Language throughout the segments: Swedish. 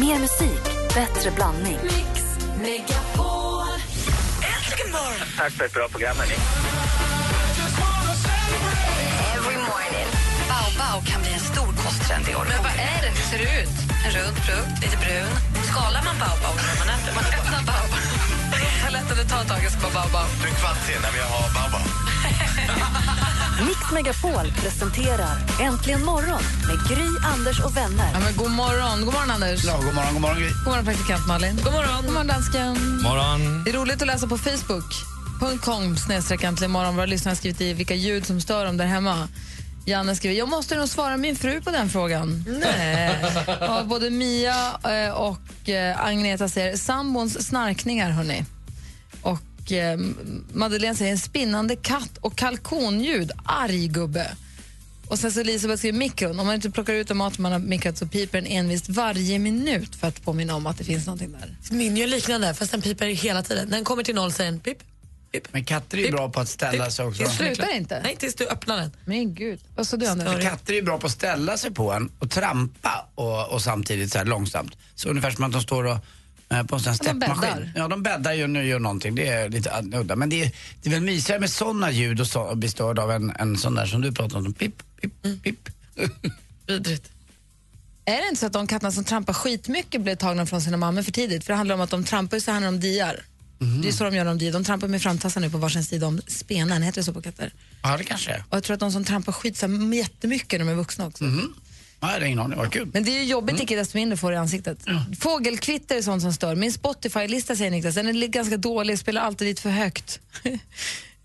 Mer musik, bättre blandning. Mix Megapol. Äntligen morgon! Tack för ett bra program, hörni. Every morning. Baobab kan bli en stor kosttrend i år. Men vad är det? Hur ser det ut? En rund frukt, lite brun. Skalar man baobab när man äter? Man öppnar. Toaletten, det tar ett tag att skapa baobab. Du är kvart sen när vi har Baba. Mix Megapol presenterar Äntligen morgon med Gry, Anders och vänner. Ja, men god morgon. God morgon, Anders. Ja, god morgon, god morgon. Gry. God morgon, praktikant Malin. God morgon. God morgon, dansken. morgon. Det är roligt att läsa på Facebook.com snedstreck äntligen morgon. Våra lyssnare har skrivit i vilka ljud som stör dem där hemma. Janne skriver, jag måste nog svara min fru på den frågan. Nej. både Mia eh, och eh, Agneta säger sambons snarkningar, hörni. Och eh, Madeleine säger en spinnande katt och kalkonljud. Arg gubbe. Och sen så Elisabeth skriver mikron. Om man inte plockar ut den mat man har mikrat så piper den envist varje minut för att påminna om att det finns någonting där. Min gör liknande, fast den piper hela tiden. När den kommer till noll säger den pip, pip. Men katter är ju Pip. bra på att ställa sig också. Det slutar inte. Nej, tills du öppnar den. Men gud. Vad sa du, Anders? För katter är ju bra på att ställa sig på en och trampa och, och samtidigt så här långsamt. Så ungefär som att de står och, på en sån här Ja, de bäddar. steppmaskin. Ja, de bäddar ju och gör någonting. Det är lite udda. Men det är, det är väl mysigare med såna ljud och så, bli störd av en, en sån där som du pratar om. Pip, pip, pip. Vidrigt. Är det inte så att de katterna som trampar skitmycket blir tagna från sina mammor för tidigt? För det handlar om att de trampar så här när de diar. Det är så de gör när de diar. De trampar med framtassarna nu på varsin sida om spenen. Heter det så på katter? Ja, det kanske är. Och jag tror att de som trampar skit så jättemycket när de är vuxna också. Ja, jag har ingen aning. Vad kul. Men det är ju jobbigt icke desto mindre får i ansiktet. Fågelkvitter är sånt som stör. Min Spotify-lista säger Niklas, den är ganska dålig, spelar alltid lite för högt.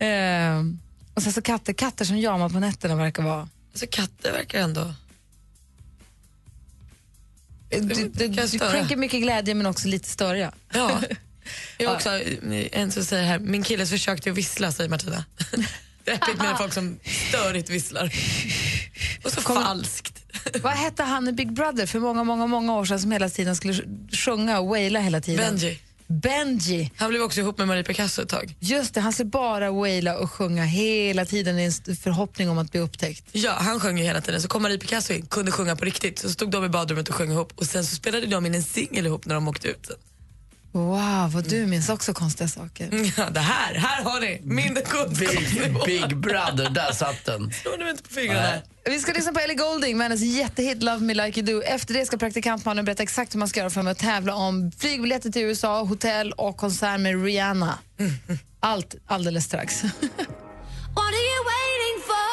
Ehm, och sen så katter, katter som jamar på nätterna verkar vara... Alltså katter verkar ändå... Du, du, du skänker mycket glädje men också lite störiga. Ja. Jag har också en som säger här, min killes försök till att vissla, säger Martina. Det är äckligt med folk som störigt visslar. Och så falskt. Vad hette han i Big Brother för många, många, många år sedan som hela tiden skulle sj- sjunga och waila hela tiden? Benji. Benji. Han blev också ihop med Marie Picasso ett tag. Just det, han skulle bara waila och sjunga hela tiden i en förhoppning om att bli upptäckt. Ja, han sjöng ju hela tiden. Så kom Marie Picasso in, kunde sjunga på riktigt. Så stod de i badrummet och sjöng ihop. Och sen så spelade de in en singel ihop när de åkte ut. Wow, vad du minns också konstiga saker. Ja, det här, här har ni min Big, kunskapsnivå. big brother, där satt den. Ni mig inte på fingrarna? Nej. Vi ska lyssna på Ellie Goulding med hennes jättehit Love Me Like You Do. Efter det ska praktikantmannen berätta exakt hur man ska göra för att tävla om flygbiljetter till USA, hotell och konsert med Rihanna. Allt alldeles strax. What are you waiting for?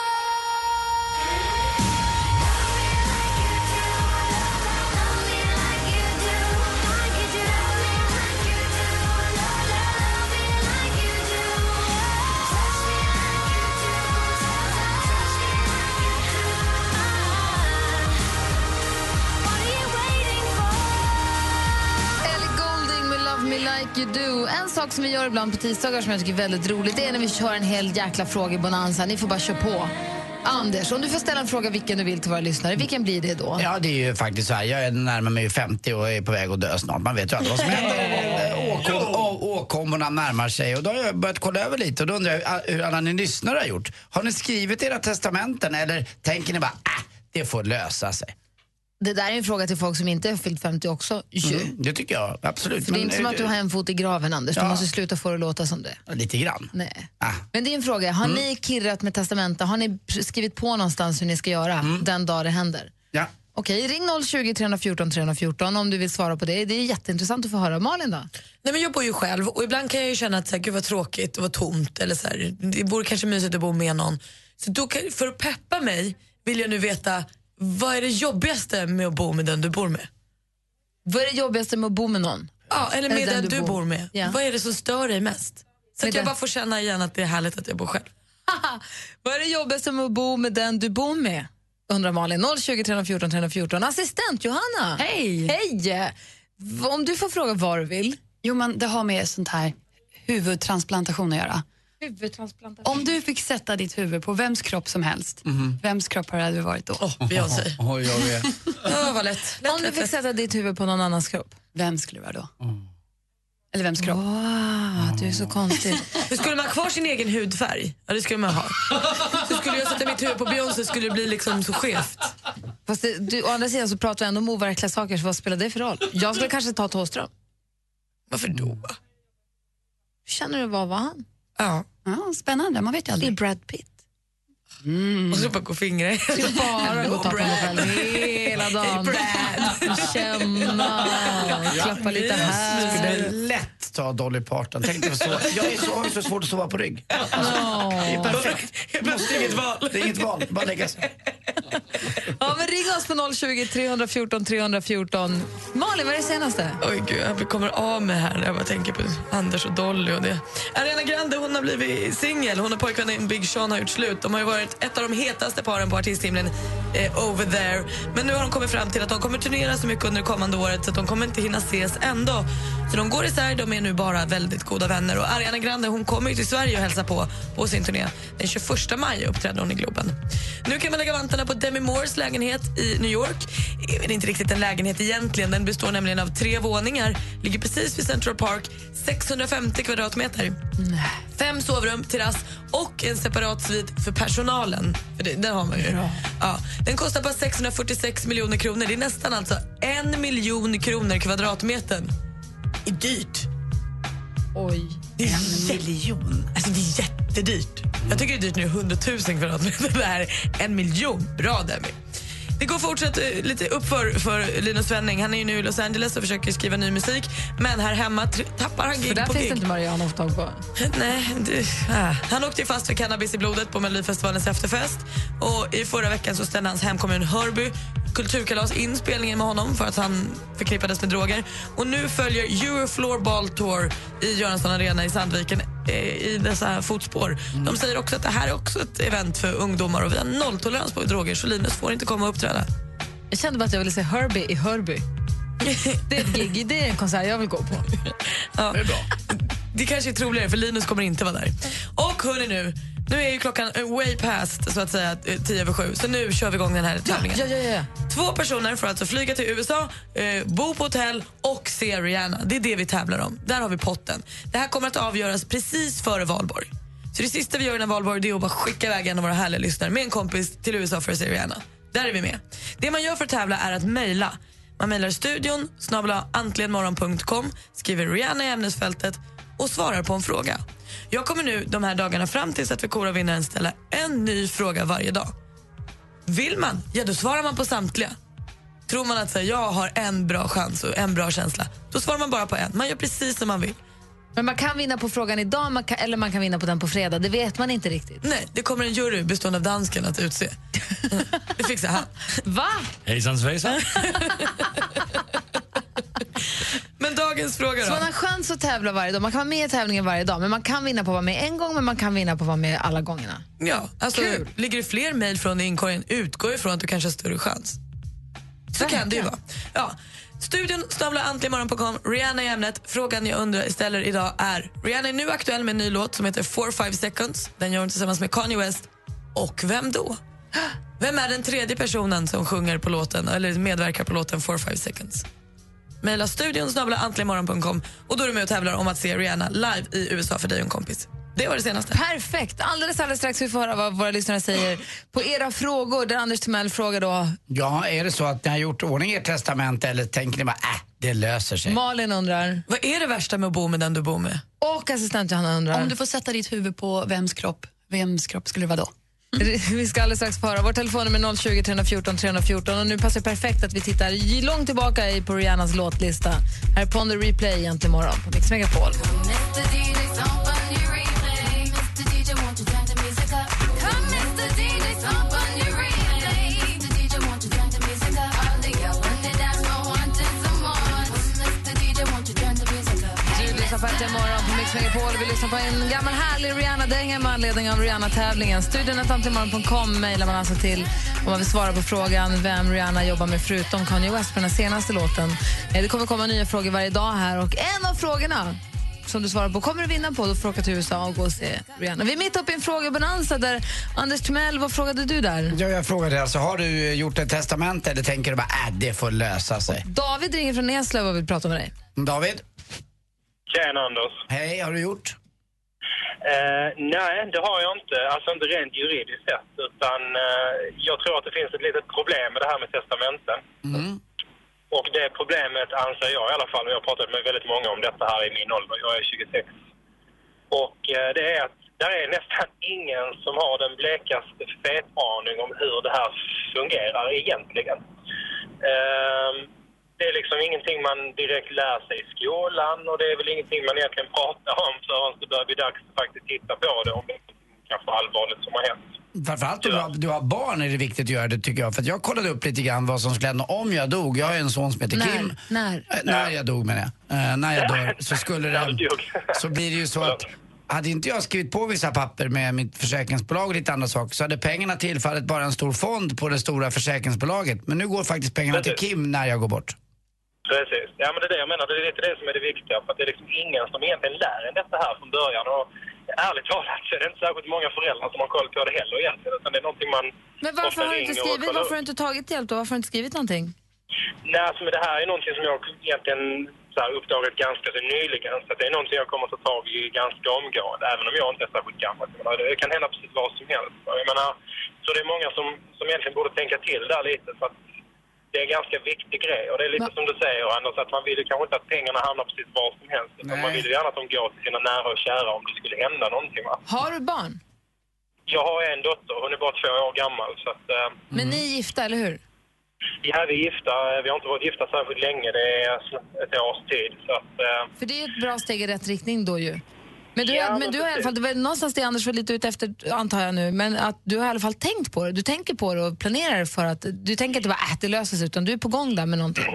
You Do. En sak som vi gör ibland på tisdagar som jag tycker är väldigt roligt det är när vi kör en hel jäkla frågebonanza. Ni får bara köra på. Anders, om du får ställa en fråga vilken du vill till våra lyssnare, vilken blir det då? Ja, det är ju faktiskt så här. Jag är närmar mig ju 50 och är på väg att dö snart. Man vet ju aldrig vad som händer. Åkommorna närmar sig och då har jag börjat kolla över lite och då undrar jag hur alla ni lyssnare har gjort. Har ni skrivit era testamenten eller tänker ni bara äh, det får lösa sig? Det där är en fråga till folk som inte har fyllt 50 också. ju. Mm, det tycker jag absolut. För det är Men, inte som att du har en fot i graven, Anders. Du Ja. måste sluta få det att låta som det. Lite grann. Nej. Ah. Men det är en fråga. Har ni kirrat med testamenta? Har ni skrivit på någonstans hur ni ska göra den dag det händer? Ja. Okej, ring 020 314 314 om du vill svara på det. Det är jätteintressant att få höra. Malin då? Nej, men jag bor ju själv och ibland kan jag ju känna att så här, gud vad tråkigt och vad tomt. Eller så här, det vore kanske mysigt att bo med någon. Så då kan, för att peppa mig vill jag nu veta vad är det jobbigaste med att bo med den du bor med? Vad är det jobbigaste med att bo med någon? Ja, eller med den, du, bor med. Ja. Vad är det som stör dig mest? Så Med att jag den- bara får känna igen att det är härligt att jag bor själv. Vad är det jobbigaste med att bo med den du bor med? Undrar Malin. 020 314 314. Assistent Johanna. Hej! Hej! Om du får fråga vad du vill. Jo, men det har med sånt här huvudtransplantation att göra. Huvudtransplantation. Om du fick sätta ditt huvud på vems kropp som helst, vems kropp har det varit då? Åh, Beyoncé. Oj, jag vet. Ja, vad lätt. lätt, Om du fick sätta ditt huvud på någon annans kropp? Vem skulle det vara då? Eller vems kropp? Wow, du är så konstig. Hur skulle man ha kvar sin egen hudfärg? Ja, det skulle man ha. Så skulle jag sätta mitt huvud på Beyoncé skulle det bli liksom så skevt. Fast det, du, å andra sidan så pratar vi ändå om overkliga saker, så vad spelar det för roll? Jag skulle kanske ta Thåström. Varför då? Hur känner du, vad var han? Ja. Ja, spännande, man vet ju Det är aldrig. Brad Pitt. Och så bara gå fingrar. skulle bara gå och ta på mig själv hela dagen. Känna, klappa lite här. skulle lätt ta Dolly Parton. Tänk dig så. Jag är så, har så svårt att sova på rygg. Alltså, det är perfekt. Plötsligt inget val. Det är inget val, bara lägga sig. Ja, men ring oss på 020 314 314. Malin, vad är det senaste? Oj gud, jag kommer av mig här när jag bara tänker på Anders och Dolly och det. Ariana Grande hon har blivit singel. Hon och pojkvännen Big Sean har gjort slut. De har ju varit ett av de hetaste paren på artisthimlen eh, over there. Men nu har de kommit fram till att de kommer turnera så mycket under det kommande året så att de kommer inte hinna ses ändå. Så de går isär, de är nu bara väldigt goda vänner. Och Ariana Grande hon kommer ju till Sverige och hälsa på på sin turné. Den 21 maj uppträder hon i Globen. Nu kan man lägga vantarna på Demi Moores lägenhet i New York. Det är inte riktigt en lägenhet egentligen. Den består nämligen av tre våningar. Ligger precis vid Central Park. 650 kvadratmeter. Fem sovrum, terrass och en separat svit för personalen. För det, den har man ju. Ja, den kostar bara 646 miljoner kronor. Det är nästan alltså en miljon kronor kvadratmetern. Det är dyrt. Oj. Det är en miljon. Alltså det är jättedyrt. Jag tycker det är dyrt nu, 100 000 kvadratmeter. Det här är en miljon. Bra Demi. Det går fortsatt eh, lite uppför för Linus Svenning. Han är ju nu i Los Angeles och försöker skriva ny musik. Men här hemma tappar han För gig där på finns det gig. inte Marianne att tag på. Nej, det, ah. Han åkte ju fast för cannabis i blodet på Melodifestivalens efterfest. Och I förra veckan så ställde hans hemkommun Hörby kulturkalas in spelningen med honom för att han förknippades med droger. Och nu följer Eurofloor Ball Tour i Göransson Arena i Sandviken eh, i dessa fotspår. De säger också att det här är också ett event för ungdomar och vi har nolltolerans på droger så Linus får inte komma och uppträda. Jag kände bara att jag ville se Herbie i Hörby. Det är ett gig, det är en konsert jag vill gå på. Ja. Det är bra. Det kanske är troligare för Linus kommer inte vara där. Och hörni nu, nu är ju klockan way past så att säga tio över sju. Så nu kör vi igång den här tävlingen. Ja, ja, ja. Två personer får alltså flyga till USA, eh, bo på hotell och se Rihanna. Det är det vi tävlar om. Där har vi potten. Det här kommer att avgöras precis före valborg. Så det sista vi gör innan valborg det är att bara skicka iväg en av våra härliga lyssnare med en kompis till USA för att se Rihanna. Där är vi med. Det man gör för att tävla är att mejla. Man mejlar studion, snabla antligenmorgon.com, skriver Rihanna i ämnesfältet och svarar på en fråga. Jag kommer nu de här dagarna fram tills att vi korar vinnaren ställa en ny fråga varje dag. Vill man, ja då svarar man på samtliga. Tror man att så här, jag har en bra chans och en bra känsla, då svarar man bara på en. Man gör precis som man vill. Men man kan vinna på frågan idag man kan, eller man kan vinna på den på fredag. Det vet man inte riktigt. Nej, det kommer en jury bestående av dansken att utse. Det fixar han. Va? Hejsan svejsan. Dagens fråga Så då? man har chans att tävla varje dag. Man kan vara med i tävlingen varje dag. Men man kan vinna på att vara med en gång, men man kan vinna på att vara med alla gångerna. Ja, alltså, Kul. ligger det fler mejl från inkorgen, utgår ifrån att du kanske har större chans. Så kan det ju vara. Ja. Studion snabla antligenmorgon.com, Rihanna i ämnet. Frågan jag undrar ställer idag är, Rihanna är nu aktuell med en ny låt som heter 4-5 seconds. Den gör hon tillsammans med Kanye West. Och vem då? Vem är den tredje personen som sjunger på låten, eller medverkar på låten 4-5 seconds? Mejla studion antligenmorgon.com och då är du med och tävlar om att se Rihanna live i USA för dig och en kompis. Det var det senaste. Perfekt! Alldeles, alldeles strax vi få höra vad våra lyssnare säger på era frågor. Där Anders Timell frågar då, Ja, är det så att ni har gjort ordning ert testamente eller tänker ni bara äh, det löser sig? Malin undrar Vad är det värsta med att bo med den du bor med? och assistent Johanna undrar. Om du får sätta ditt huvud på vems kropp, vems kropp skulle det vara då? Mm. Vi ska alldeles strax få höra. Vår telefonnummer är 020 314 314 och nu passar det perfekt att vi tittar långt tillbaka på Rihannas låtlista. Här är Ponder Replay egentligen imorgon på Mix Megapol. Mm. Äntligen morgon på Mix Megapol. Vi lyssnar på en gammal härlig Rihanna-dänga med anledning av Rihanna-tävlingen. Studion äntligenmorgon.com mejlar man alltså till om man vill svara på frågan vem Rihanna jobbar med förutom Kanye West på den senaste låten. Eh, Det kommer komma nya frågor varje dag här och en av frågorna som du svarar på kommer du vinna på. Då får du åka till USA och gå och se Rihanna. Vi är mitt uppe i en frågebonanza där Anders Timell, vad frågade du där? Ja, jag frågade alltså, har du gjort ett testamente eller tänker du bara äh, det får lösa sig? David ringer från Eslöv och vill prata med dig. David? Tjena Anders. Hej, har du gjort? Eh, nej, det har jag inte. Alltså inte rent juridiskt sett. Utan eh, jag tror att det finns ett litet problem med det här med testamenten. Och det problemet anser jag i alla fall, och jag har pratat med väldigt många om detta här i min ålder, jag är 26. Och eh, det är att där är nästan ingen som har den blekaste fetaning om hur det här fungerar egentligen. Ehm, det är liksom ingenting man direkt lär sig i skolan och det är väl ingenting man egentligen pratar om förrän det börjar bli dags att faktiskt titta på det om det är kanske allvarligt som har hänt. Framförallt om du har, du har barn är det viktigt att göra det tycker jag. För att jag kollade upp lite grann vad som skulle hända om jag dog. Jag har ju en son som heter Kim. När? Eh, när jag dog menar jag. Eh, när jag dör så skulle det... Så blir det ju så att hade inte jag skrivit på vissa papper med mitt försäkringsbolag och lite andra saker så hade pengarna tillfallit bara en stor fond på det stora försäkringsbolaget. Men nu går faktiskt pengarna till Kim när jag går bort. Precis. Ja, men det är det jag menar. Det är lite det som är det viktiga. För att det är liksom ingen som egentligen lär en detta här från början. Och ärligt talat så är det inte särskilt många föräldrar som har koll på det heller egentligen. Utan det är någonting man Men varför har du inte skrivit, varför har du inte tagit hjälp då? Varför har du inte skrivit någonting? Nej, alltså, men det här är någonting som jag egentligen så här, uppdagat ganska så nyligen. Så det är någonting jag kommer att ta tag i ganska omgående, även om jag inte är särskilt gammal. Det kan hända precis vad som helst. Jag menar, så det är många som, som egentligen borde tänka till där lite. För att det är en ganska viktig grej. Och det är lite som du säger, Anders, att man vill ju kanske inte att pengarna hamnar precis var som helst. Utan man vill ju gärna att de går till sina nära och kära om det skulle hända någonting. Va? Har du barn? Jag har en dotter, hon är bara två år gammal. Så att, eh, Men ni är gifta, eller hur? ja, vi är gifta. Vi har inte varit gifta särskilt länge. Det är ett års tid. Så att, eh, För det är ett bra steg i rätt riktning då ju. Men du, Ja, men du har i alla fall, det var någonstans det Anders var lite ute efter, antar jag nu, men att du har i alla fall tänkt på det. Du tänker på det och planerar för att, du tänker inte bara att det löser sig, utan du är på gång där med någonting.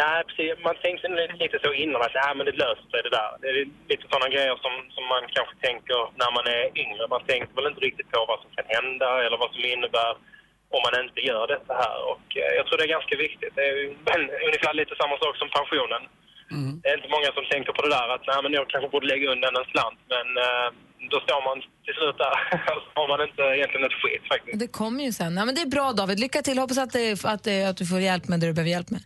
Nej, precis. Man tänkte lite, så innan att nej, men det löser sig det där. Det är lite sådana grejer som, som man kanske tänker när man är yngre. Man tänker väl inte riktigt på vad som kan hända eller vad som innebär om man inte gör detta här. Och eh, jag tror det är ganska viktigt. Det är ungefär lite samma sak som pensionen. Det är inte många som tänker på det där att nej, men jag kanske borde lägga undan en slant. Men eh, då står man till slut där. så har man inte egentligen ett skit faktiskt. Det kommer ju sen. Ja, men det är bra David, lycka till. Hoppas att, det, att, det, att du får hjälp med det du behöver hjälp med.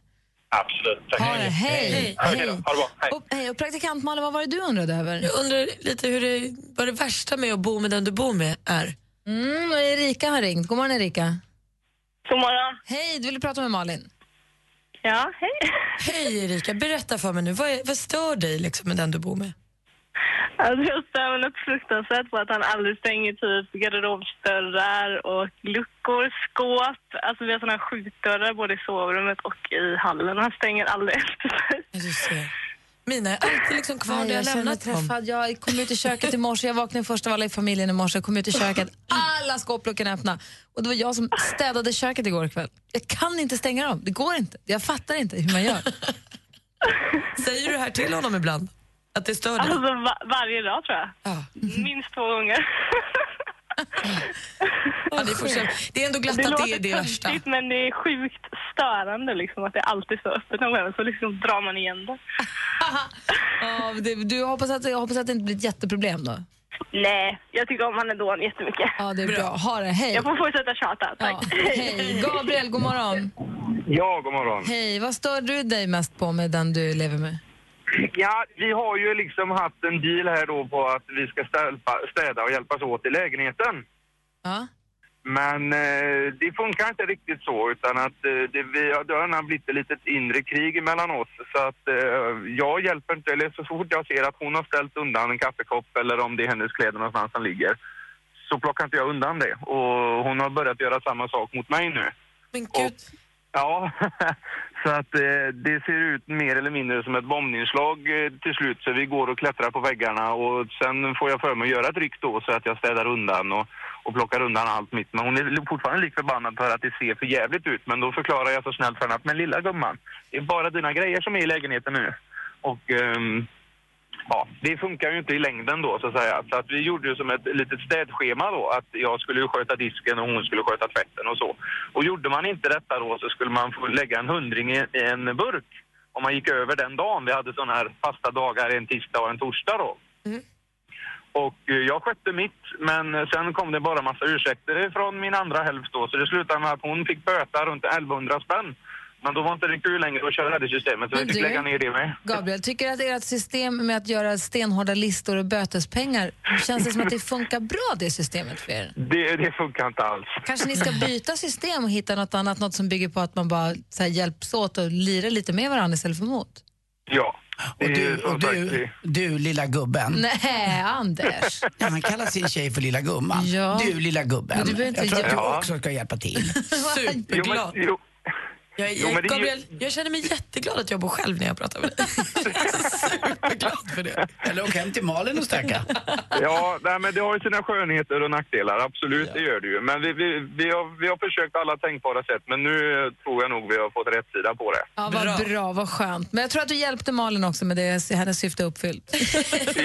Absolut. Tack Ha. Hej. Hej. Okej då. Ha det bra. Hej. Och, hej. Och praktikant Malin, vad var det du undrade över? Jag undrar lite hur det, vad det värsta med att bo med den du bor med är. Mm, Erika har ringt. God morgon Erika. God morgon. Hej, du ville prata med Malin. Ja, hej. Hej Erika, berätta för mig nu, vad, är, vad stör dig liksom med den du bor med? Alltså jag stör mig något fruktansvärt på att han aldrig stänger typ garderobsdörrar och luckor, skåp. Alltså vi har här skjutdörrar både i sovrummet och i hallen han stänger aldrig efter sig. Mina är alltid liksom kvar Nej, där jag jag lämnat träffad. Jag kom ut i köket i morse, jag vaknade först av alla i familjen i morse, jag kom ut i köket, alla skåpluckorna öppna. Och det var jag som städade köket igår kväll. Jag kan inte stänga dem, det går inte. Jag fattar inte hur man gör. Säger du det här till honom ibland? Att det stör dig? Alltså va- varje dag tror jag. Ja. Minst två gånger. Ja, det, får det är ändå glatt att det är det värsta. töntigt, men det är sjukt störande liksom att det alltid står öppet någon gång så liksom drar man igen det. Ja, det, du hoppas att, jag hoppas att det inte blir ett jätteproblem då. Nej, jag tycker om Anedon jättemycket. Ja, det är bra. Ha det, hej. Jag får fortsätta tjata, tack. Ja, hej. Gabriel, god morgon. Ja, god morgon. Hej, vad stör du dig mest på med den du lever med? Ja, vi har ju liksom haft en deal här då på att vi ska städa, städa och hjälpas åt i lägenheten. Ja. Men eh, det funkar inte riktigt så utan att eh, det, vi, har- det har blivit ett litet inre krig mellan oss. Så att eh, jag hjälper inte, eller så fort jag ser att hon har ställt undan en kaffekopp eller om det är hennes kläder någonstans som ligger så plockar inte jag undan det. Och hon har börjat göra samma sak mot mig nu. Men gud. Ja, så att eh, det ser ut mer eller mindre som ett bombnedslag eh, till slut. Så vi går och klättrar på väggarna och sen får jag för mig att göra ett ryck då så att jag städar undan och, och plockar undan allt mitt. Men hon är fortfarande lik förbannad för att det ser för jävligt ut. Men då förklarar jag så snällt för henne att men lilla gumman, det är bara dina grejer som är i lägenheten nu. Och um, ja, det funkar ju inte i längden då så att säga. Så att vi gjorde ju som ett litet städschema då att jag skulle sköta disken och hon skulle sköta tvätten och så. Och gjorde man inte detta då så skulle man få lägga en hundring i i en burk om man gick över den dagen. Vi hade sådana här fasta dagar en tisdag och en torsdag då. Mm. Och eh, jag skötte mitt, men eh, sen kom det bara massa ursäkter från min andra hälft då. Så det slutade med att hon fick böta runt 1100 spänn Men då var inte det kul längre att köra det systemet, så Men vi fick du- lägga ner det med. Gabriel, tycker att ert system med att göra stenhårda listor och bötespengar, känns det som att det funkar bra det systemet för er? Det, det funkar inte alls. Kanske ni ska byta system och hitta något annat, något som bygger på att man bara så här, hjälps åt och lirar lite med varandra istället för mot? Ja. Och du, och du, du lilla gubben. Nej, Anders. Ja, han kallar sin tjej för lilla gumman. Ja. Du lilla gubben. Men du inte jag tror att du också ska hjälpa till. Superglad. Jo, men, jo. Jag, Jo, jag, det är ju- Gabriel, jag känner mig jätteglad att jag bor själv när jag pratar med dig. Superglad för det. Eller åk hem till Malin och snacka. Ja, nej, men det har ju sina skönheter och nackdelar, absolut, det gör det ju. Men vi, vi, vi, har, vi har försökt alla tänkbara sätt, men nu tror jag nog vi har fått rätt sida på det. Ja, vad bra. vad skönt. Men jag tror att du hjälpte Malin också med det, hennes syfte uppfyllt.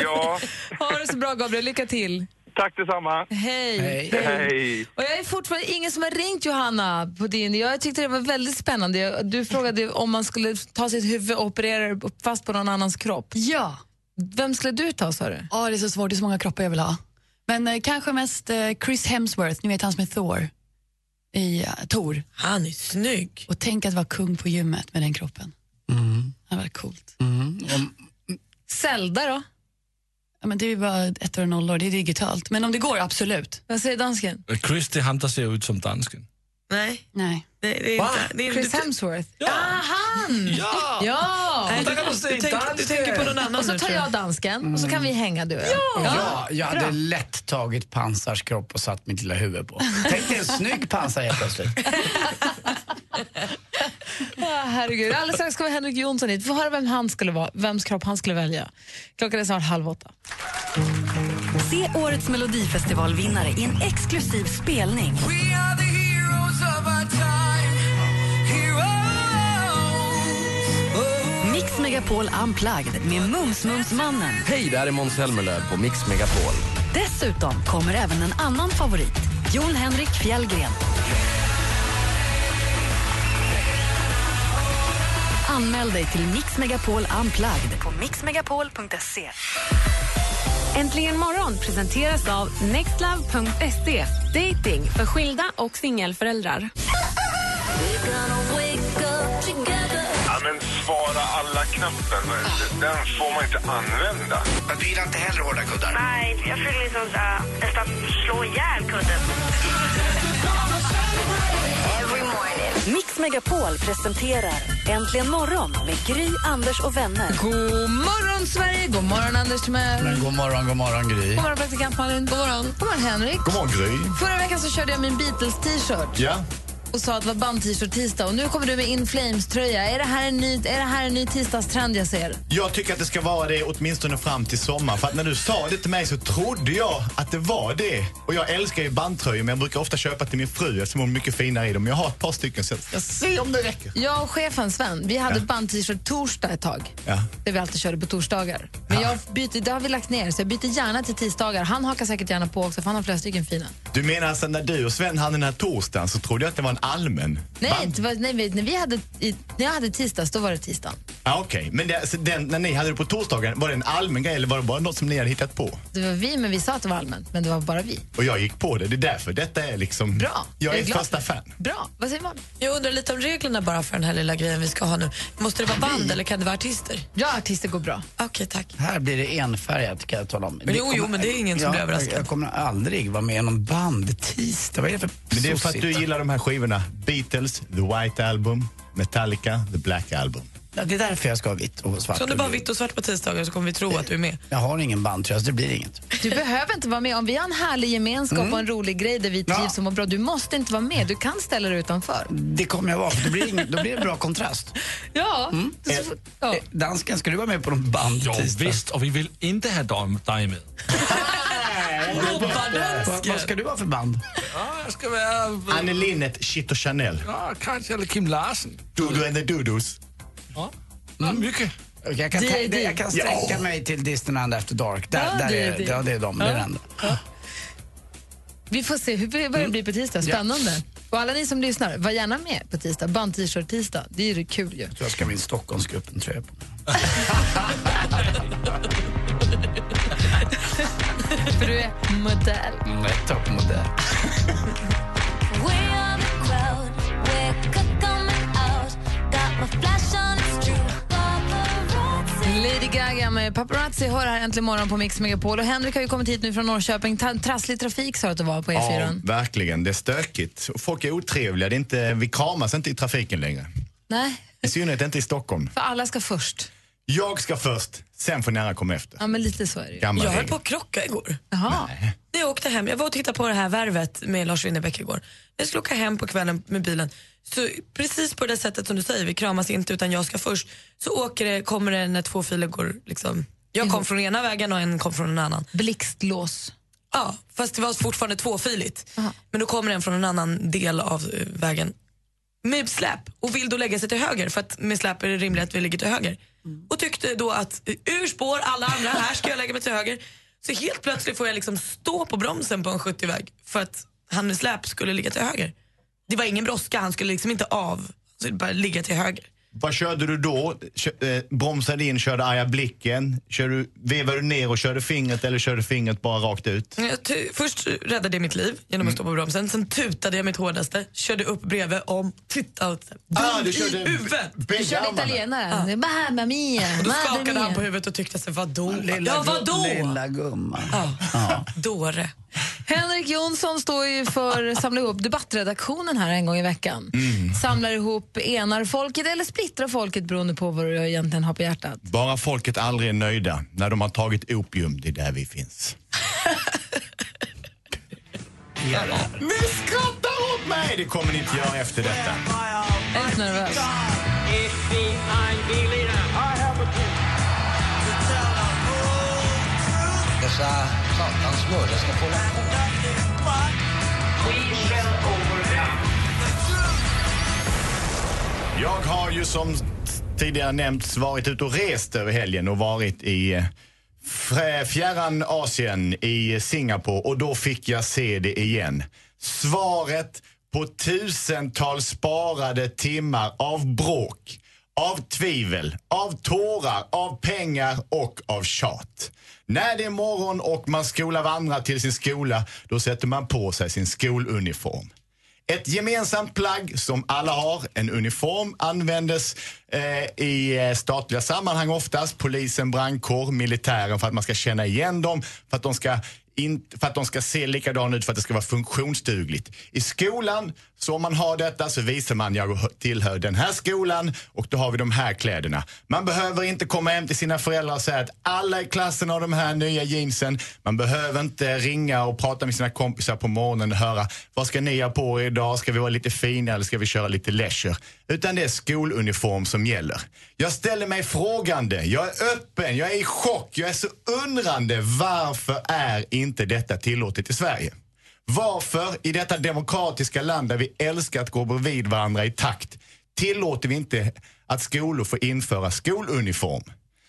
Ja, Ha det så bra Gabriel, lycka till. Tack detsamma. Hej. Hej. Och jag är fortfarande ingen som har ringt Johanna på din. Jag tyckte det var väldigt spännande. Du frågade om man skulle ta sitt huvud och operera fast på någon annans kropp. Ja. Vem skulle du ta sa du? Ja, det är så svårt. Det är så många kroppar jag vill ha. Men eh, kanske mest eh, Chris Hemsworth, ni vet han som är Thor i uh, Thor. Han är snygg. Och tänk att vara kung på gymmet med den kroppen. Mm. Det var coolt. Zelda då? Ja, men det är ju bara ettor och nollor, det är digitalt. Men om det går, absolut. Vad säger dansken? Chris, det är han, der ser ut som dansken. Nej. Nej. Det, det är Va? inte, det är Chris inte, Hemsworth? Ja. Ah, han! Ja! Ja! Nej, du du, se du, tänker, du dansken. tänker på någon annan Och så tar jag dansken och så kan vi hänga du och jag. Ja, jag hade bra. lätt tagit pansars kropp och satt mitt lilla huvud på. Tänk dig en snygg pansar helt plötsligt. Ah, herregud. Alldeles strax ska vi Henrik Jonsson hit. Vi får höra vem han skulle vara, vems kropp han skulle välja. Klockan är snart halv åtta. Se årets Melodifestivalvinnare i en exklusiv spelning. Mix Megapol Unplugged med Mums-Mums-mannen. Hej, det här är Måns Zelmerlöw på Mix Megapol. Dessutom kommer även en annan favorit, Jon Henrik Fjällgren. Anmäl dig till Mix Megapol Unplugged på mixmegapol.se. Äntligen morgon presenteras av nextlove.se. Dating för skilda och singelföräldrar. Ja, men svara alla-knappen, den får man inte använda. Du gillar inte heller hårda kuddar? Nej, jag vill liksom nästan slå ihjäl kudden. Mix Megapol presenterar Äntligen morgon med Gry, Anders och vänner. God morgon, Sverige! God morgon, Anders Timell. Men god morgon, god morgon Gry. God morgon, praktikant Malin. God morgon. God morgon, Henrik. God morgon, Gry. Förra veckan så körde jag min Beatles-t-shirt Ja. Och sa att det var band-t-shirt-tisdag. Och nu kommer du med In Flames-tröja. Är, det här en ny- är det här en ny tisdagstrend jag ser? Jag tycker att det ska vara det åtminstone fram till sommar. För att när du sa det till mig så trodde jag att det var det. Och jag älskar ju bandtröjor men jag brukar ofta köpa till min fru eftersom hon är mycket finare i dem. Jag har ett par stycken så jag ska se om det räcker. Jag och chefen Sven, vi hade Ja. band-t-shirt torsdag ett tag. Ja. Det vi alltid körde på torsdagar. Men jag byter, det har vi lagt ner, så jag byter gärna till tisdagar. Han hakar säkert gärna på också, för han har flera stycken fina. Du menar alltså när du och Sven hade den här torsdagen så trodde jag att det var en allmän Nej, det var, nej vi- när, vi hade, i, när jag hade tisdags, då var det tisdagen. Ja, Okej, men det, så den, när ni hade det på torsdagen, var det en allmän grej eller var det bara något som ni hade hittat på? Det var vi, men vi sa att det var allmänt. Men det var bara vi. Och jag gick på det. Det är därför detta är liksom... Bra. Jag Jag är är ett första för fan. Bra. Vad säger man? Jag undrar lite om reglerna bara för den här lilla grejen vi ska ha nu. Måste det vara band eller kan det vara artister? Ja, artister går bra. Okej, tack. Här blir det enfärgat kan jag tala om. Men jo, kommer- jo, men det är ingen som ja, blir överraskad. Jag kommer aldrig vara med i någon bandtisdag. Vad är det för Men det är för att du gillar de här skivorna. Beatles, The White Album, Metallica, The Black Album. Ja, det är därför jag ska ha vitt och svart. Så om det bara vitt och svart på tisdagar så kommer vi tro att du är med. Jag har ingen bandtröja så det blir inget. Du behöver inte vara med. Om vi har en härlig gemenskap Mm. och en rolig grej där vi trivs och mår bra, du måste inte vara med. Du kan ställa dig utanför. Det kommer jag vara, för det blir, ingen, då blir det bra kontrast. Ja. Mm. Eh, Dansken, ska du vara med på någon Ja, bandtisdag? visst, och vi vill inte ha dig med. Vad, vad ska du ha för band? Ja, jag ska vara... Anne Linnet, Shit och Chanel. Ja, kanske, eller Kim Larsen. Dodo and the Dodos. Ja, ja mycket. Jag, kan, Det- det- jag kan sträcka mig till Disneyland After Dark. Där, Ja, där det- är, det- Ja, det är de. Det är det enda. Vi får se hur, vad det blir på tisdag. Spännande. Och alla ni som lyssnar, var gärna med på tisdag. Band-t-shirt-tisdag. Det är ju kul ju. Jag tror jag ska ha min Stockholmsgruppen-tröja på mig. För du är modell. Mm, jag är toppmodell. Lady Gaga med Paparazzi hör här äntligen morgon på Mix Megapol. Och Henrik har ju kommit hit nu från Norrköping. Ta- Trasslig trafik sa du att det var på E Ja, E4. verkligen. Det är stökigt. Folk är otrevliga. Det är inte, vi kramas inte i trafiken längre. Nej, I synnerhet inte i Stockholm. för alla ska först. Jag ska först, sen får ni andra komma efter. Ja, men lite så är det ju. Gammal Jag höll regel. på att krocka igår. Jaha. När jag åkte hem, jag var och tittade på det här värvet med Lars Winnerbäck igår. Jag skulle åka hem på kvällen med bilen, så precis på det sättet som du säger, vi kramas inte utan jag ska först, så åker det, kommer det när två filer går liksom, jag kom från ena vägen och en kom från en annan. Blixtlås. Ja, fast det var fortfarande tvåfiligt. Men då kommer en från en annan del av eh, vägen med släp och vill då lägga sig till höger för att med släp är det rimligt att vi ligger till höger. Mm. Och tyckte då att ur spår alla andra, här ska jag lägga mig till höger. Så helt plötsligt får jag liksom stå på bromsen på en 70-väg för att han med släp skulle ligga till höger. Det var ingen brådska, han skulle liksom inte av, så bara ligga till höger. Vad körde du då? Eh, bromsade in, körde arga blicken? Körde, du- vevade du ner och körde fingret eller körde fingret bara rakt ut? Tu- först räddade jag mitt liv genom att stå på bromsen, sen tutade jag mitt hårdaste, körde upp bredvid om, tittade åt Ah, du i körde huvudet. Du körde italienare. Ja. Mamma mia, Och då skakade han på huvudet och tyckte sig vadå? Lilla, ja, vadå? lilla gumman. Ja. Dåre. Henrik Jonsson står ju för att samla ihop debattredaktionen här en gång i veckan. Samlar ihop, enar folket eller splittrar folket beroende på vad du egentligen har på hjärtat. Bara folket aldrig är nöjda när de har tagit opium, det är där vi finns. Ni skrattar åt mig! Det kommer ni inte göra efter detta. Jag är lite nervös. Dessa satans mördare ska få Jag har ju som tidigare nämnts varit ute och rest över helgen och varit i eh, fjärran Asien, i Singapore och då fick jag se det igen. Svaret på tusentals sparade timmar av bråk, av tvivel, av tårar, av pengar och av tjat. När det är morgon och man skolar vandra till sin skola, då sätter man på sig sin skoluniform. Ett gemensamt plagg som alla har, en uniform, användes eh, i eh, statliga sammanhang oftast. Polisen, brandkår, militären för att man ska känna igen dem, för att de ska in, för att de ska se likadana ut för att det ska vara funktionsdugligt. I skolan, så om man har detta så visar man jag tillhör den här skolan och då har vi de här kläderna. Man behöver inte komma hem till sina föräldrar och säga att alla i klassen har de här nya jeansen. Man behöver inte ringa och prata med sina kompisar på morgonen och höra vad ska ni ha på er idag? Ska vi vara lite fina eller ska vi köra lite leisure? Utan det är skoluniform som gäller. Jag ställer mig frågande, jag är öppen, jag är i chock, jag är så undrande. Varför är inte inte detta tillåtet i Sverige? Varför i detta demokratiska land där vi älskar att gå bredvid varandra i takt tillåter vi inte att skolor får införa skoluniform?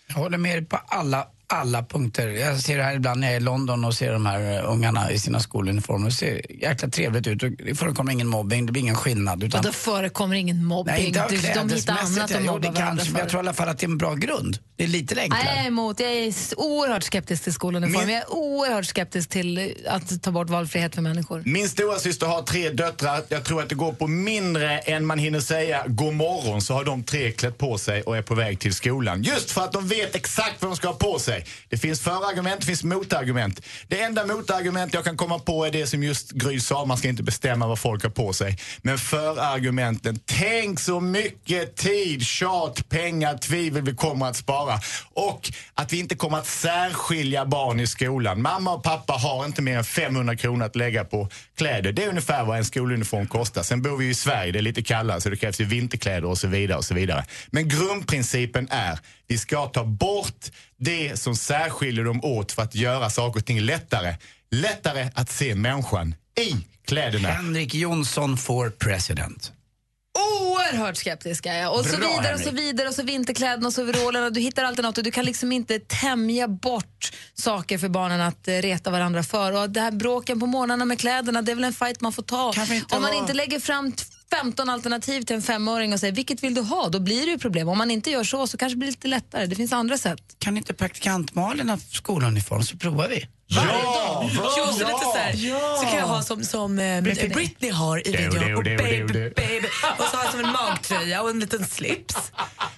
Jag håller med dig på alla, alla punkter. Jag ser det här ibland när jag är i London och ser de här eh, ungarna i sina skoluniformer. Det ser jäkla trevligt ut det förekommer ingen mobbing, det blir ingen skillnad. Utan... Och då förekommer ingen mobbing. Nej, inte av Du- de hittar annat att jo, mobba det varandra för. jag tror i alla fall att det är en bra grund. Det är lite Nej, enklare. jag är emot. Jag är oerhört skeptisk till skoluniform. Jag är oerhört skeptisk till eh, att ta bort valfrihet för människor. Min stora syster har tre döttrar. Jag tror att det går på mindre än man hinner säga god morgon så har de tre klätt på sig och är på väg till skolan. Just för att de vet exakt vad de ska ha på sig. Det finns förargument, det finns motargument. Det enda motargument jag kan komma på är det som just Gry sa, man ska inte bestämma vad folk har på sig. Men förargumenten, tänk så mycket tid, tjat, pengar, tvivel vi kommer att spara. Och att vi inte kommer att särskilja barn i skolan. Mamma och pappa har inte mer än 500 kronor att lägga på kläder. Det är ungefär vad en skoluniform kostar. Sen bor vi ju i Sverige, det är lite kallare så det krävs ju vinterkläder och så vidare. och så vidare. Men grundprincipen är vi ska ta bort det som särskiljer dem åt för att göra saker och ting lättare. Lättare att se människan i kläderna. Henrik Jonsson for president. Oerhört skeptisk är jag. Och så Bra, vidare och så Henrik. vidare och så vinterkläderna och så overallerna. Du hittar alltid något och du kan liksom inte tämja bort saker för barnen att eh, reta varandra för. Och det här bråken på morgnarna med kläderna, det är väl en fight man får ta. inte Om man vara- inte lägger fram t- 15 alternativ till en femåring och säger vilket vill du ha, då blir det ju problem. Om man inte gör så så kanske det blir lite lättare. Det finns andra sätt. Kan inte praktikant Malin ha skoluniform så provar vi. Varje dag. bra. lite så, här, Ja. så kan jag ha som, som eh, Britney. har i videon. Och baby, baby. Och så har jag som en magtröja och en liten slips.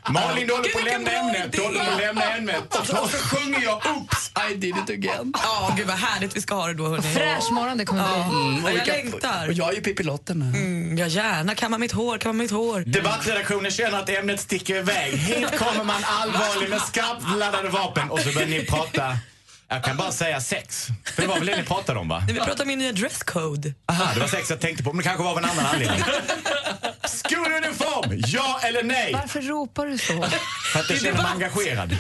Malin, du håller på att lämna ämnet. Du idé. håller på att lämna ämnet. Och så, sjunger jag Oops, I did it again. Ja, gud vad härligt vi ska ha det då hörni. Fräsch morgon det kommer bli. Ja, och jag längtar. Och jag är ju Pippi Lotten. Mm, jag gärna kamma mitt hår, kamma mitt hår. Debattredaktionen känner att ämnet sticker iväg. Hit kommer man allvarlig med skarpt laddade vapen och så börjar ni prata jag kan bara säga sex. För det var väl det ni pratade om va? Nej, vi pratar om min nya dresscode. Aha, det var sex jag tänkte på, men det kanske var av en annan anledning. Skoluniform, ja eller nej? Varför ropar du så? För att jag känner mig engagerad.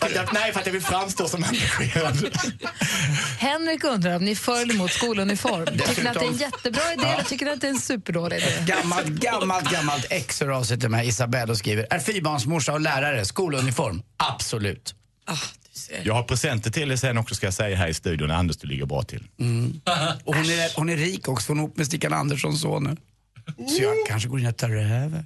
Att jag, nej, för att jag vill framstå som engagerad. Henrik undrar om ni är för eller emot skoluniform. Tycker ni att det är en jättebra idé eller tycker ni att det är en superdålig idé? Gammalt, gammalt, gammalt ex hör av sig till mig, Isabelle, och skriver Är fyrbarnsmorsa och lärare skoluniform? Absolut. Jag har presenter till er sen också ska jag säga här i studion. Anders, du ligger bra till. Och hon är, hon är rik också, hon är ihop med Stickan Anderssons son nu. Så jag kanske går in och tar över.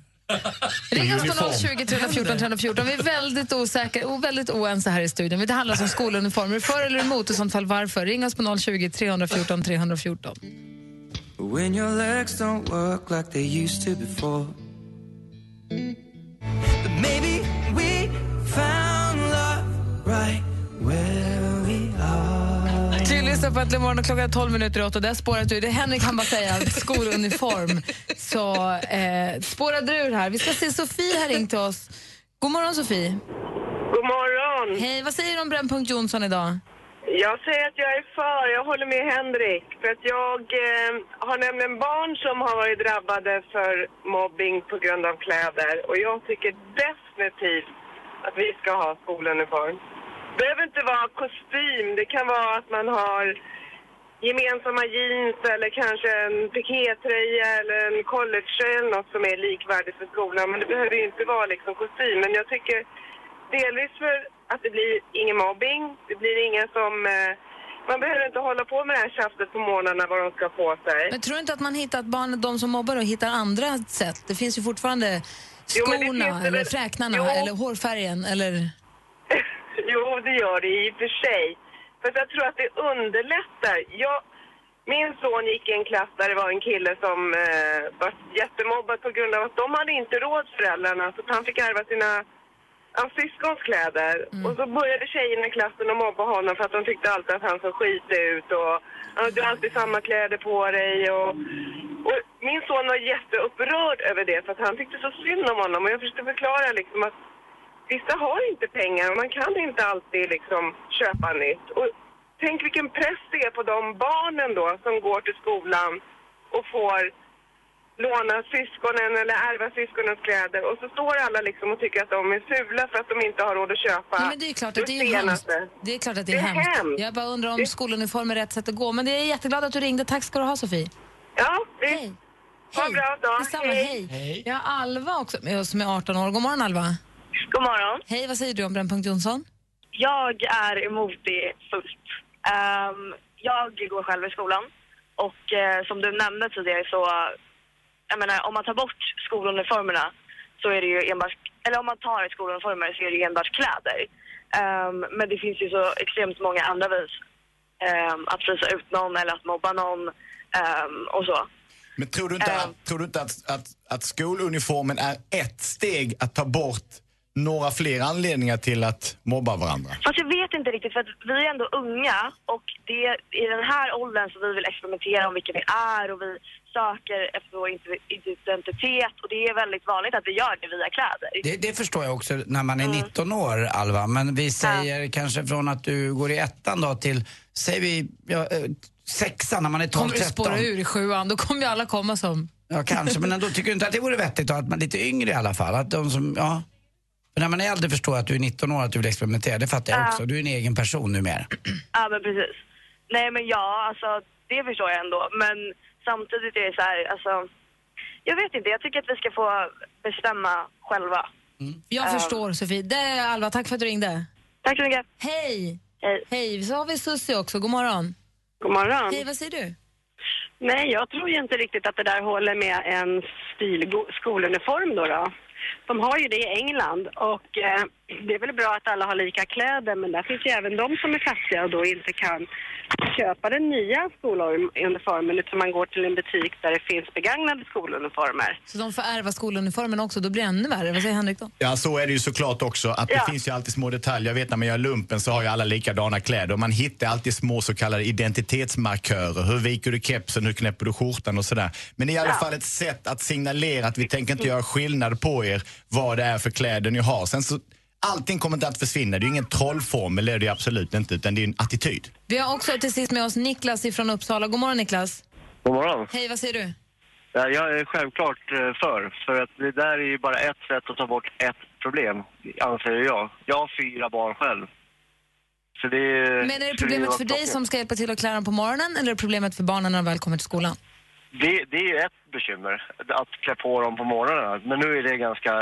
Ring oss på 020 314 314. Vi är väldigt osäkra och väldigt oense här i studion. Det handlar om skoluniformer. För eller emot? I sånt fall varför? Ring oss på 020 314 314. When your legs don't work like they used to before. But maybe we found lyssnar på Äntligen morgon och klockan är 12 minuter i åtta. Där spårat ur. Det Henrik han bara säga skoluniform. Så eh, spårade ur här. Vi ska se Sofie har ringt till oss. God morgon Sofie. God morgon. Hej, vad säger du om Brännpunkt Jonsson idag? Jag säger att jag är för, jag håller med Henrik. För att jag eh, har nämligen barn som har varit drabbade för mobbing på grund av kläder. Och jag tycker definitivt att vi ska ha skoluniform. Det behöver inte vara kostym, det kan vara att man har gemensamma jeans eller kanske en pikétröja eller en collegetröja eller något som är likvärdigt för skolan. Men det behöver ju inte vara liksom kostym. Men jag tycker delvis för att det blir ingen mobbing, det blir ingen som... Eh, man behöver inte hålla på med det här tjafset på morgnarna vad de ska på sig. Men tror du inte att man hittar att barn, de som mobbar då, hittar andra sätt? Det finns ju fortfarande Jo, skorna, det eller väl- fräknarna, Jo. eller hårfärgen, eller... Jo, det gör det i och för sig. För jag tror att det underlättar. Jag, min son gick i en klass där det var en kille som eh, var jättemobbad på grund av att de hade inte råd föräldrarna så han fick ärva sina syskons kläder. Och så började tjejerna i klassen att mobba honom för att de tyckte alltid att han såg skit ut och "Ja, du har alltid samma kläder på dig och, och min son var jätteupprörd över det för att han tyckte så synd om honom och jag försökte förklara liksom att vissa har inte pengar och man kan inte alltid liksom köpa nytt. Och tänk vilken press det är på de barnen då som går till skolan och får låna syskonen eller ärva syskonens kläder och så står alla liksom och tycker att de är fula för att de inte har råd att köpa Nej, men det är klart att det är hemskt. Det är klart att det är, Det är hemskt. hemskt. Jag bara undrar om skoluniform är rätt sätt att gå. Men det är jätteglad att du ringde. Tack ska du ha, Sofie. Ja, visst. Hej. Ha en bra dag. Detsamma, hej. Jag har Alva också med oss som är 18 år. God morgon, Alva. God morgon. Hej, vad säger du om Brännpunkt Jonsson? Jag är emot det fullt. Ehm, jag går själv i skolan och eh, som du nämnde tidigare så, jag menar om man tar bort skoluniformerna så är det ju enbart, eller om man tar skoluniformer så är det ju enbart kläder. Ehm, men det finns ju så extremt många andra vis ehm, att frysa ut någon eller att mobba någon och så. Men tror du inte, att, tror du inte att, att, att skoluniformen är ett steg att ta bort några fler anledningar till att mobba varandra? Fast jag vet inte riktigt för att vi är ändå unga och det är i den här åldern som vi vill experimentera om vilka vi är och vi söker efter vår ide- identitet och det är väldigt vanligt att vi gör det via kläder. Det, det förstår jag också när man är 19 år, Alva. Men vi säger kanske från att du går i ettan då till, säger vi, ja, eh, sexan när man är 12, Kommer du 13. spåra ur i sjuan, då kommer ju alla komma som... Ja, kanske. Men ändå tycker du inte att det vore vettigt då, att man är lite yngre i alla fall? Att de som, ja. För när man är äldre förstår jag att du är 19 år att du vill experimentera. Det fattar jag Ja. också. Du är en egen person numera. Ja men precis. Nej men ja, alltså det förstår jag ändå. Men samtidigt är det så här, alltså jag vet inte, jag tycker att vi ska få bestämma själva. Jag Ehm, förstår, Sofie. Det är Alva, tack för att du ringde. Tack så mycket. Hej! Hej! Så har vi Susie också. God morgon. God morgon. Hej, vad säger du? Nej, jag tror ju inte riktigt att det där håller med en stil skoluniform då. då de har ju det i England och eh, det är väl bra att alla har lika kläder men där finns ju även de som är fattiga och då inte kan köpa den nya skoluniformen utan man går till en butik där det finns begagnade skoluniformer. Så de får ärva skoluniformen också, då blir det ännu värre. Vad säger Henrik då? Ja, så är det ju såklart också. Att Ja. Det finns ju alltid små detaljer. Jag vet när man gör lumpen så har ju alla likadana kläder. Och man hittar alltid små så kallade identitetsmarkörer. Hur viker du kepsen, hur knäpper du skjortan och sådär. Men det är i alla fall ett sätt att signalera att vi tänker inte göra skillnad på er vad det är för kläder ni har. Sen så, allting kommer inte att försvinna. Det är ju ingen trollformel, det är det ju absolut inte, utan det är en attityd. Vi har också till sist med oss Niklas ifrån Uppsala. God morgon Niklas. God morgon. Hej, vad säger du? Ja, jag är självklart eh, för, för att det där är ju bara ett sätt att ta bort ett problem, anser jag. Jag har fyra barn själv. Så det, Men är det problemet för dig som ska hjälpa till att klä dem på morgonen eller är det problemet för barnen när de väl kommer till skolan? Det, det är ett bekymmer, att klä på dem på morgonen. Men nu är det ganska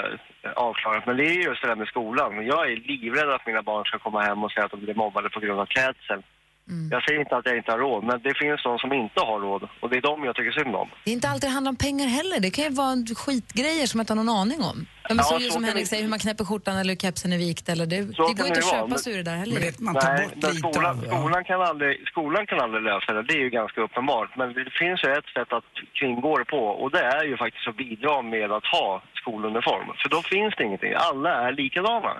eh, avklarat. Men det är just det där med skolan. Jag är livrädd att mina barn ska komma hem och säga att de blir mobbade på grund av klädseln. Jag säger inte att jag inte har råd, men det finns de som inte har råd. Och det är de jag tycker synd om. Det är inte alltid det handlar om pengar heller. Det kan ju vara skitgrejer som man inte har någon aning om. Ja, men Ja, så, så som Henrik det- säger, hur man knäpper skjortan eller hur kepsen är vikt. Eller det, det går kan inte att köpa men- sig ur det där heller. Nej, men skolan, skolan, kan aldrig, skolan kan aldrig lösa det, det är ju ganska uppenbart. Men det finns ju ett sätt att kringgå det på och det är ju faktiskt att bidra med att ha skoluniform. För då finns det ingenting, alla är likadana.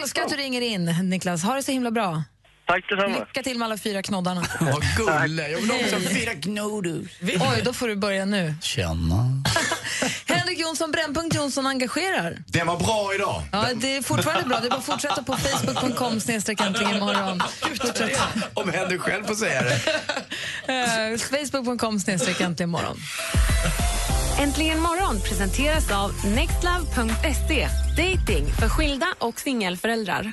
Älskar att du ringer in, Niklas. Ha det så himla bra. Tack detsamma. Lycka till med alla fyra knoddarna. Vad gulle. Jag vill också ha fyra knoddar. Oj, då får du börja nu. Känna. Henrik Jonsson, Brännpunkt Jonsson engagerar. Den var bra idag. Ja, det är fortfarande bra. Det är bara att fortsätta på facebook.com snedstreck äntligen imorgon. Om Henrik själv får säga det. Eh, Facebook.com snedstreck äntligen imorgon. Äntligen morgon presenteras av nextlove.se. Dating för skilda och singelföräldrar.